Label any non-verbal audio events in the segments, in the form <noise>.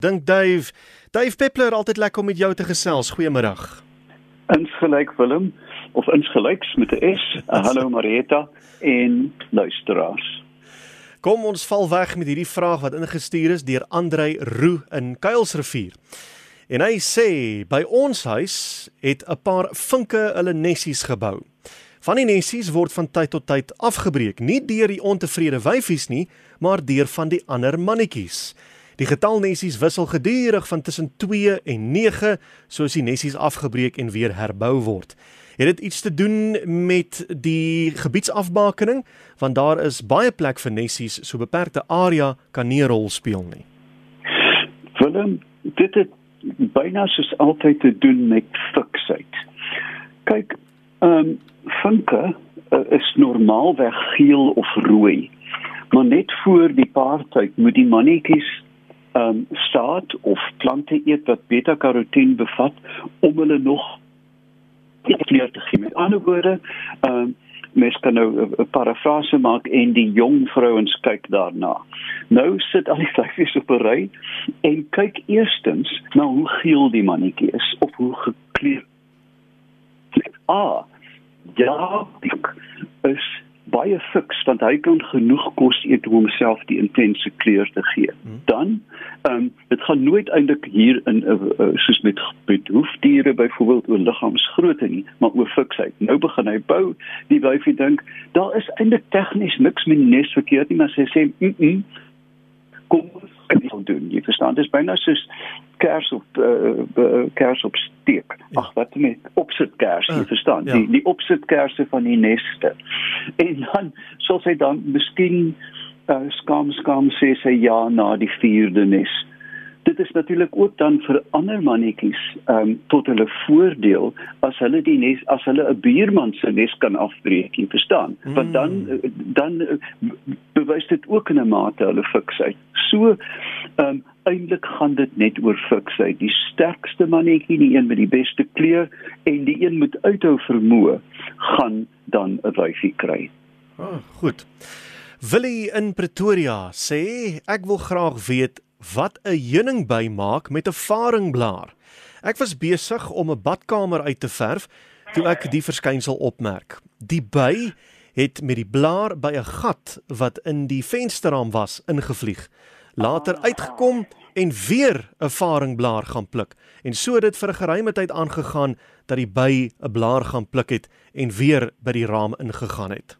Dink Dave, Dave Peppler altyd lekker om met jou te gesels. Goeiemiddag. Insgelyk Willem of insgelyks met 'n S. <laughs> Hallo Marieta en luisteraars. Kom ons val weg met hierdie vraag wat ingestuur is deur Andrei Roo in Kuilsrivier. En hy sê by ons huis het 'n paar vinke hulle nessies gebou. Van die nessies word van tyd tot tyd afgebreek, nie deur die ontevrede wyfies nie, maar deur van die ander mannetjies. Die getal nessies wissel gedurig van tussen 2 en 9 soos die nessies afgebreek en weer herbou word. Het dit iets te doen met die gebiedsafbakening want daar is baie plek vir nessies so beperkte area kan nie 'n rol speel nie. Willem, dit het byna soos altyd te doen met fiksheid. Kyk, ehm um, vinke uh, is normaalweg geel of rooi. Maar net voor die paartyd moet die mannetjies um, staat of plante eet wat beta-karoteen bevat om hulle nog kleur te gee. Met ander woorde, ehm um, mens kan nou 'n parafrase maak en die jong vrouens kyk daarna. Nou sit al die vyfies op 'n ry en kyk eerstens na hoe geel die mannetjie is of hoe gekleurd. Ah, ja, is baie fiks want hy kan genoeg kos eet om homself die intense kleur te gee. Dan ehm um, dit gaan nooit eintlik hier in uh, uh, soos met met hoefdiere byvoorbeeld oor liggaamsgrootte nie, maar oor fiksheid. Nou begin hy bou, die wyfie dink daar is eintlik tegnies niks met die nes verkeerd nie, maar sy sê mm -mm, kom kan nie doen. Jy verstaan, dit is byna soos kers op uh, uh, kers op steek. Ja. Ag, wat met opsit kers, jy uh, verstaan, ja. die die opsit kersse van die neste. En dan sal sy dan miskien uh, skam skam sê sy ja na die vierde nes dit is natuurlik ook dan vir ander mannetjies ehm um, tot hulle voordeel as hulle die nes as hulle 'n buurman se nes kan afbreek, jy verstaan? Hmm. Want dan dan bewys dit ook in 'n mate hulle fiksheid. So ehm um, eintlik gaan dit net oor fiksheid. Die sterkste mannetjie, die een met die beste kleur en die een met uithou vermoë gaan dan 'n wyfie kry. Oh, goed. Willie in Pretoria sê ek wil graag weet wat 'n heuningby maak met 'n varingblaar. Ek was besig om 'n badkamer uit te verf toe ek die verskynsel opmerk. Die by het met die blaar by 'n gat wat in die vensterraam was ingevlieg. Later uitgekom en weer 'n varingblaar gaan pluk. En so het dit vir 'n geruime tyd aangegaan dat die by 'n blaar gaan pluk het en weer by die raam ingegaan het.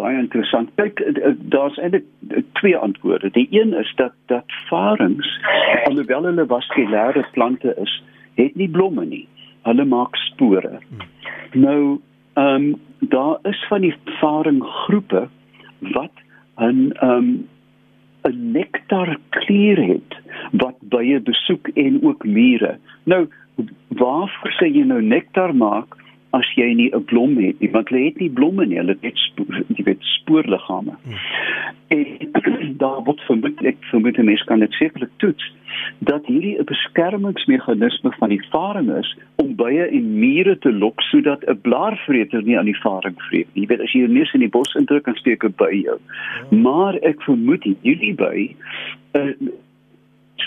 Baie interessant. Kyk, daar's eintlik twee antwoorde. Die een is dat dat varings, alhoewel hulle vaskulêre plante is, het nie blomme nie. Hulle maak spore. Nou, ehm um, daar is van die varinggroepe wat 'n ehm um, 'n nektar klier het wat baie besoek en ook mure. Nou, waarvoor sê jy nou nektar maak? As jy nie 'n blom het nie want hulle het nie blomme nie hulle het jy weet spoorliggame hmm. en <clears throat> daar word vermoed ek vermoed die mens kan dit sekerlik toets dat hierdie 'n beskermingsmeganisme van die varing is om bye en mure te lok sodat 'n blaarvreter nie aan die varing vreet nie jy weet as jy jou neus in die bos indruk en steek 'n by jou hmm. maar ek vermoed hierdie by uh,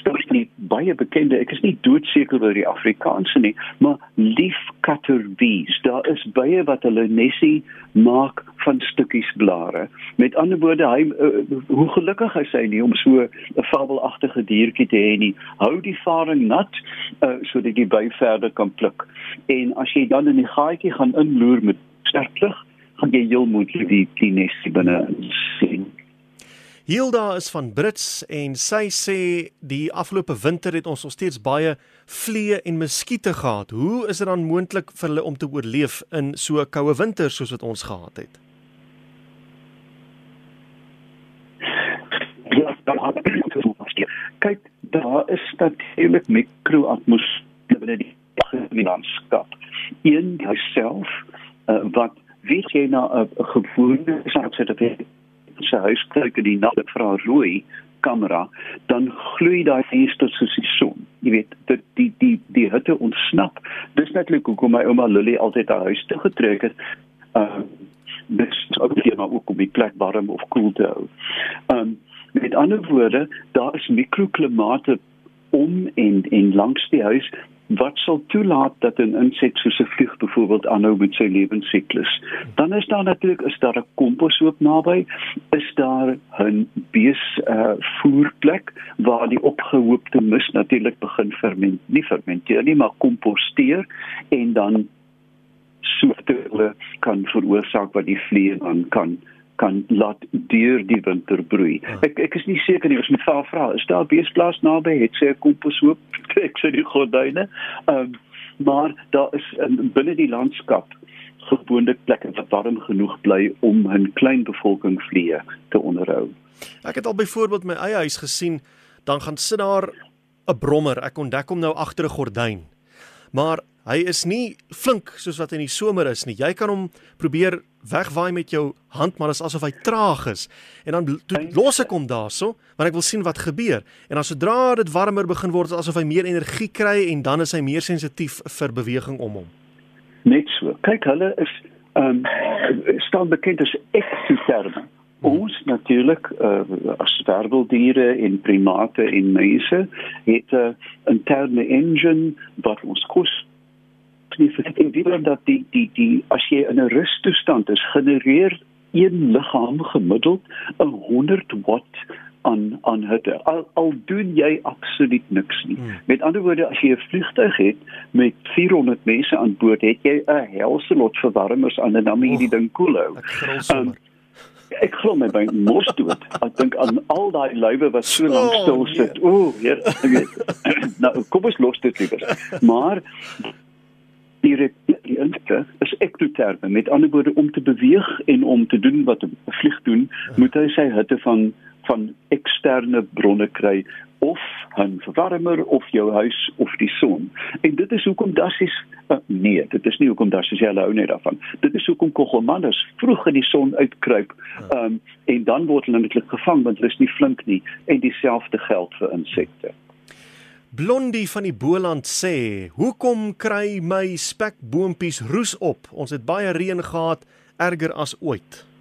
stories nie baie bekende. Ek is nie doodseker oor die Afrikaanse nie, maar leafcutterbees. Daar is baie wat hulle nesie maak van stukkies blare. Met ander woorde, hy uh, hoe gelukkig hy sy nie om so 'n fabelagtige diertjie te hê nie. Hou die varing nat uh, sodat die by verder kan pluk. En as jy dan in die gaatjie gaan inloer met sterk lig, gaan jy heel moontlik die nesie binne sien. Hilda is van Brits en sy sê die afgelope winter het ons nog steeds baie vliee en muskiete gehad. Hoe is dit dan moontlik vir hulle om te oorleef in so 'n koue winter soos wat ons gehad het? Ja, dan het ek dit verstaan. Kyk, daar is natuurlik mikroatmosfeer binne die landskap. In jouself uh, wat weet jy na 'n gewone saak se huis kyk in die nag vra rooi kamera dan gloei daai venster soos die son. Jy weet dit die die die hitte ontsnap. Dis netlik hoekom my ouma Lily altyd haar huis toe getrek het. Uh dis ook hier maar ook om die plek warm of koel te hou. Um met ander woorde daar is mikroklimate om en en langs die huis wat sal toelaat dat 'n insek soos 'n vlieg byvoorbeeld aanhou met sy lewensiklus. Dan is daar natuurlik is daar 'n komposhoop naby, is daar 'n bees uh, voerplek waar die opgehoopte mis natuurlik begin ferment, nie fermenteer nie, maar komposteer en dan soorte kan veroorsaak wat die vliee dan kan kan laat deur die winter broei. Ja. Ek ek is nie seker nie, ons moet vra vra, is daar beesplaas naby? Het sy 'n komposhoop? <laughs> ek sê die gordyne. Ehm um, maar daar is binne die landskap gewoonlik plekke wat warm genoeg bly om 'n klein bevolking vliee te onderhou. Ek het al byvoorbeeld my eie huis gesien, dan gaan sit daar 'n brommer. Ek ontdek hom nou agter 'n gordyn. Maar hy is nie flink soos wat in die somer is nie. Jy kan hom probeer wegwaai met jou hand, maar dit is asof hy traag is. En dan los ek hom daarso, want ek wil sien wat gebeur. En dan sodra dit warmer begin word, asof hy meer energie kry en dan is hy meer sensitief vir beweging om hom. Net so. Kyk, hulle is ehm um, staan bekend as ektoterme. Ons natuurlik uh, as sterweldiere en primate en mense het 'n uh, interne engine wat ons kos nie vergeet nie dat die die die as jy in 'n rustoestand is, genereer een liggaam gemiddeld 'n 100 watt aan aan hitte. Al, al doen jy absoluut niks nie. Hmm. Met ander woorde, as jy 'n vliegtuig het met 400 mense aan boord, het jy 'n helse lot verwarmers aan en dan moet jy die ding koel hou. Um, ek glo my by mos dood. Ek dink aan al daai lywe wat so lank stil sit. Ooh, ja. <clears throat> nou, kom ons los dit liewer. Maar die die inste is ektoterme met ander woorde om te beweeg en om te doen wat 'n vlieg doen moet hy sy hitte van van eksterne bronne kry of 'n verwarmer of jou huis of die son en dit is hoekom dassies uh, nee dit is nie hoekom dassies jy hou net daarvan dit is hoekom kogelmanners vroeg in die son uitkruip um, en dan word hulle netlik gevang want hulle is nie flink nie en dieselfde geld vir insekte Blondie van die Boland sê, "Hoekom kry my spekboompies roes op? Ons het baie reën gehad, erger as ooit."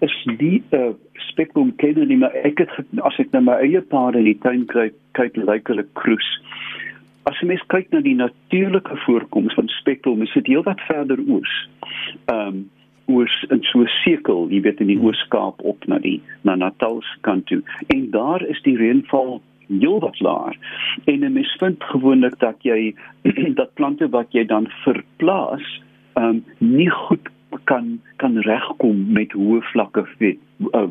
Is nie 'n uh, spekboomkenner nie, maar ek het as ek na my eie paare in die tuin kyk, kyk lyk hulle kroes. As jy mens kyk na die natuurlike voorkoms van spekboom, is dit heelwat verder oos. Ehm um, oos in so 'n sekel, jy weet in die Oos-Kaap op na die na Natal se kant toe. En daar is die reënval heelwat laer. En 'n mens vind gewoonlik dat jy <clears throat> dat plante wat jy dan verplaas, ehm um, nie goed kan kan regkom met hoë vlakke vet uh,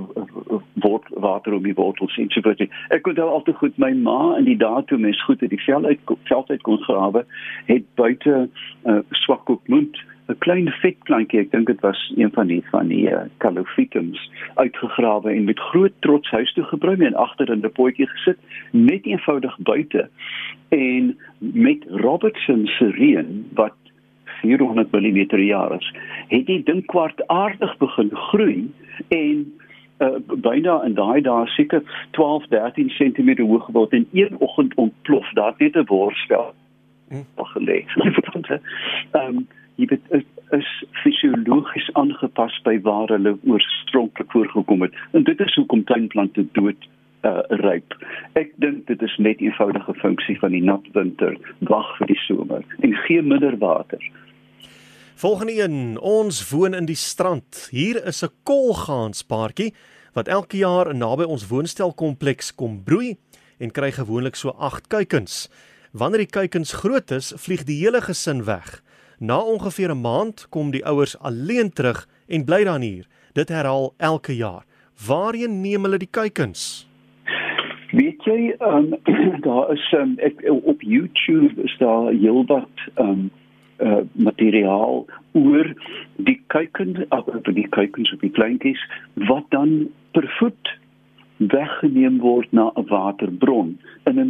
word water op die wortels en so voort. Ek kon wel altyd goed my ma in die dae toe mens goed uit die vel uit veld uit kon grawe, het buite uh, swak op munt 'n klein vetplantjie, ek dink dit was een van die van die uh, calophytums uitgegrawe en met groot trots huis toe gebring en agter in 'n potjie gesit, net eenvoudig buite. En met Robertson se reën wat 400 mm per jaar is, het die ding kwartaardig begin groei en uh, byna in daai dae seker 12, 13 cm hoog geword en een oggend ontplof daar net 'n worstel. Hm. gelê. <laughs> Ehm jy weet is, is fisiologies aangepas by waar hulle oorspronklik voorgekom het en dit is hoekom tuinplante dood uh, ryp. Ek dink dit is net 'n eenvoudige funksie van die nat winter, wag vir die somer en gee minder water. Volgende een, ons woon in die strand. Hier is 'n kolgaanspaartjie wat elke jaar naby ons woonstelkompleks kom broei en kry gewoonlik so 8 kuikens. Wanneer die kuikens groot is, vlieg die hele gesin weg. Na ongeveer 'n maand kom die ouers alleen terug en bly dan hier. Dit herhaal elke jaar. Waarheen neem hulle die kuikens? Weet jy, um, <clears throat> daar is um, ek, op YouTube is daar heelwat um uh materiaal oor die kuikens, op die kuikens op die kleintjies wat dan per voet weggeneem word na 'n waterbron in 'n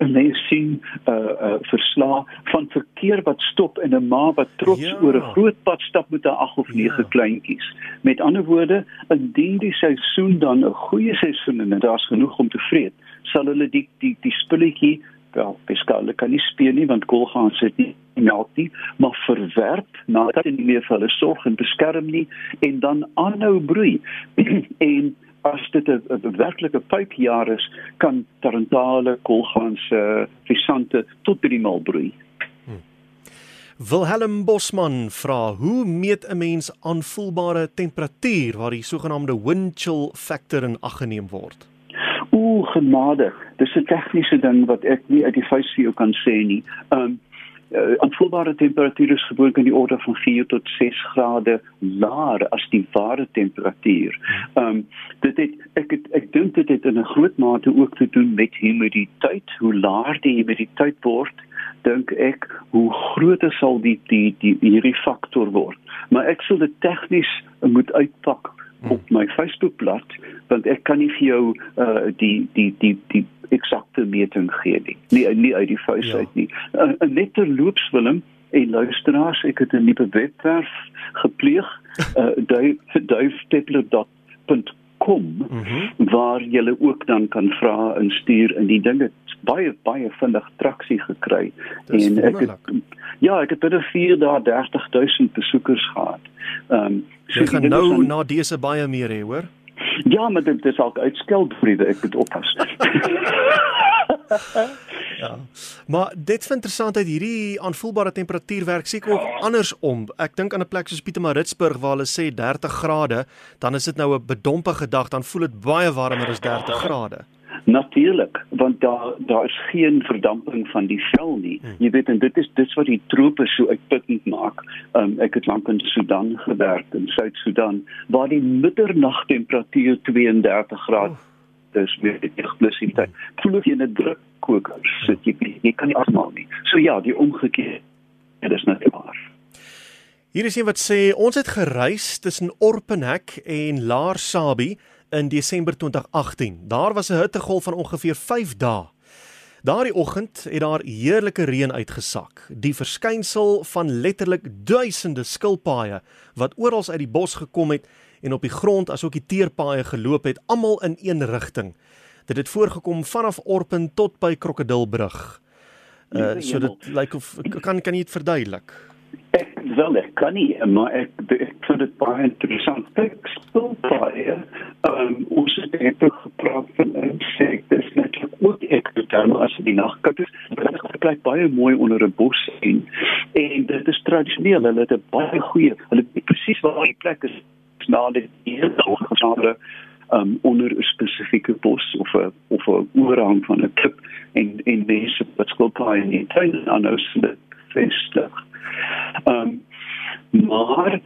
'n mens sien 'n uh, uh, verslag van verkeer wat stop en 'n ma wat trots ja. oor 'n groot pad stap met 'n 8 of 9 ja. kleintjies. Met ander woorde, indien die seisoen dan 'n goeie seisoen en daar's genoeg om te vreet, sal hulle die die die spulletjie wel beskale kan nie speel nie want kolgaan sit nie melk nie maar verwerp nadat hulle nie meer vir hulle sorg en beskerm nie en dan aanhou broei <clears throat> en as dit 'n werklike pypjaar is, kan tarantale, kolganse, visante tot by die mal broei. Hmm. Wilhelm Bosman vra: Hoe meet 'n mens aanvoelbare temperatuur waar die sogenaamde wind chill factor in ag geneem word? Ooh, genade. Dis 'n tegniese ding wat ek nie uit die vuis vir jou kan sê nie. Um uh, aanvoelbare temperatuur is gewoonlik in die orde van 4 tot 6 grade laer as die ware temperatuur. Ehm um, dit het ek het, ek dink dit het in 'n groot mate ook te doen met humiditeit. Hoe laer die humiditeit word, dink ek hoe groter sal die die die hierdie faktor word. Maar ek sal dit tegnies moet uitpak op my Facebookblad want ek kan nie vir jou uh, die die die die eksakte meting gee nie. Nie nie uit die vuis ja. uit nie. 'n uh, Net terloops Willem en luisteraars, ek het 'n nuwe webwerf gepleeg, <laughs> uh, duifstepler.com mm -hmm. waar jy ook dan kan vra en stuur en die dinge baie baie vinnig traksie gekry en ek het ja, ek het binne 4 dae 30000 besoekers gehad. Ehm um, so jy gaan nou van, na dese baie meer hê, hoor? Ja, maar dit is ook uitskeldbriewe, ek moet oppas. <laughs> <laughs> ja. Maar dit is interessant uit hierdie aanvoelbare temperatuur werk seker ook andersom. Ek dink aan 'n plek soos Pietermaritzburg waar hulle sê 30 grade, dan is dit nou 'n bedompige dag, dan voel dit baie warmer as 30 grade. Natuurlik, want daar daar is geen verdamping van die vel nie. Hmm. Jy weet en dit is dit wat die trope so uitputtend maak. Um, ek het lank in Sudan gewerk in Suid-Sudan waar die middernagtemperatuur 32 grade oh. Dis met die eksplositeit. Hmm. Voel jy in 'n drukkoker sit jy jy kan nie asmaal nie. So ja, die omgekeerde is net waar. Hier is een wat sê ons het gereis tussen Orpenhek en Laar Sabie in Desember 2018. Daar was 'n hittegolf van ongeveer 5 dae. Daardie oggend het daar heerlike reën uitgesak. Die verskynsel van letterlik duisende skilpaaie wat oral uit die bos gekom het en op die grond asook die teerpaaie geloop het, almal in een rigting. Dit het voorgekom vanaf Orpen tot by Krokodilbrug. Uh so dit lyk like of kan kan jy dit verduidelik? Ek wel ek kan nie, maar ek ek vind dit baie interessant. Ek speel baie. Um, ons het net gepraat van insektes net ook ek het dan as die nagkat is, dit bly baie mooi onder 'n bos sien. En dit is tradisioneel, hulle het 'n baie goeie, hulle weet presies waar die plek is na dag gesonder um onder 'n spesifieke bos of 'n of 'n oorhang van 'n klip en en mense wat skilpaaie in die tuin aanhou sit vestig. Ehm um, maar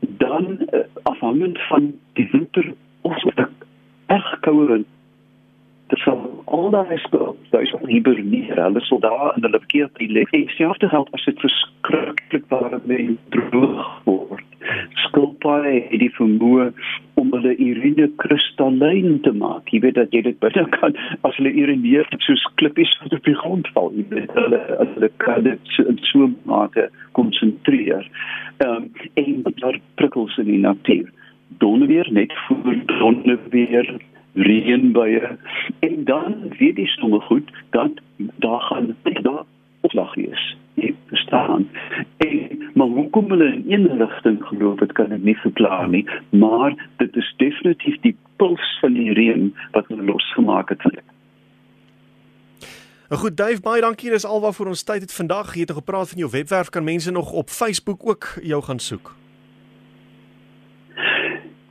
dan uh, afhangend van die winter of die erg koue winter sal al daai skuld daai so hiberneer. Hulle sal daar in hulle verkeer lê selfs geld as dit verskriklik waar met droog skilpaaie het die vermoë om hulle urine kristallyn te maak. Jy weet dat jy dit binne kan as hulle urineer soos klippies wat op die grond val jy weet hulle as hulle kan dit so 'n mate konsentreer. Um, en daar prikkels in die natuur. Donderweer net voor donderweer reënbuie. En dan weet jy sommer goed dat daar gaan daar opslag is. Jy verstaan. En maar hoekom hulle in een rigting geloop het kan ek nie verklaar nie, maar dit is definitief die puls van die reën wat hulle losgemaak het. Nou goed, Dave, baie dankie. Dis alwaar ons tyd het vandag. Jy het gepraat van jou webwerf. Kan mense nog op Facebook ook jou gaan soek?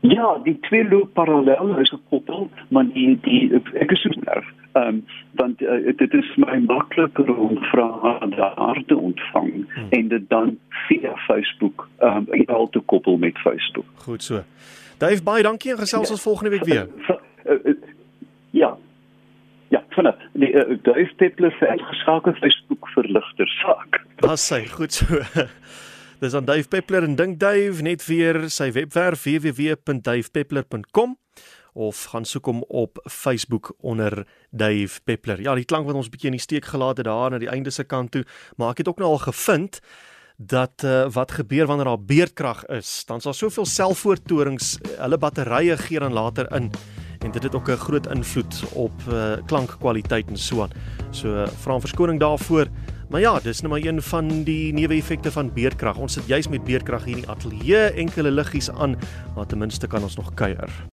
Ja, die twee loop parallel, is gekoppel, maar die die ek is so nerv. Ehm um, want uh, dit is my makliker om vrae daar te ontvang hmm. en dit dan via Facebook ehm um, al te koppel met Facebook. Goed so. Dave, baie dankie en gesels ja. ons volgende week weer. Uh, uh, ja. Ja, vanaf die uh, Dave Peppler vir uitgeskakel Facebook verligter saak. Dis sy, goed so. <laughs> Dis aan Dave Peppler en dink Dave net weer sy webwerf www.davepeppler.com of gaan soek hom op Facebook onder Dave Peppler. Ja, die klank wat ons bietjie in die steek gelaat het daar na die einde se kant toe, maar ek het ook nou al gevind dat uh, wat gebeur wanneer daar beerdkrag is, dan sal soveel selfvoortorings hulle batterye gee dan later in en dit het ook 'n groot invloed op uh, klankkwaliteit en so aan. So uh, vra 'n verskoning daarvoor. Maar ja, dis nou maar een van die neeweffekte van beerdkrag. Ons sit juis met beerdkrag hier in die ateljee, enkele liggies aan, maar ten minste kan ons nog kuier.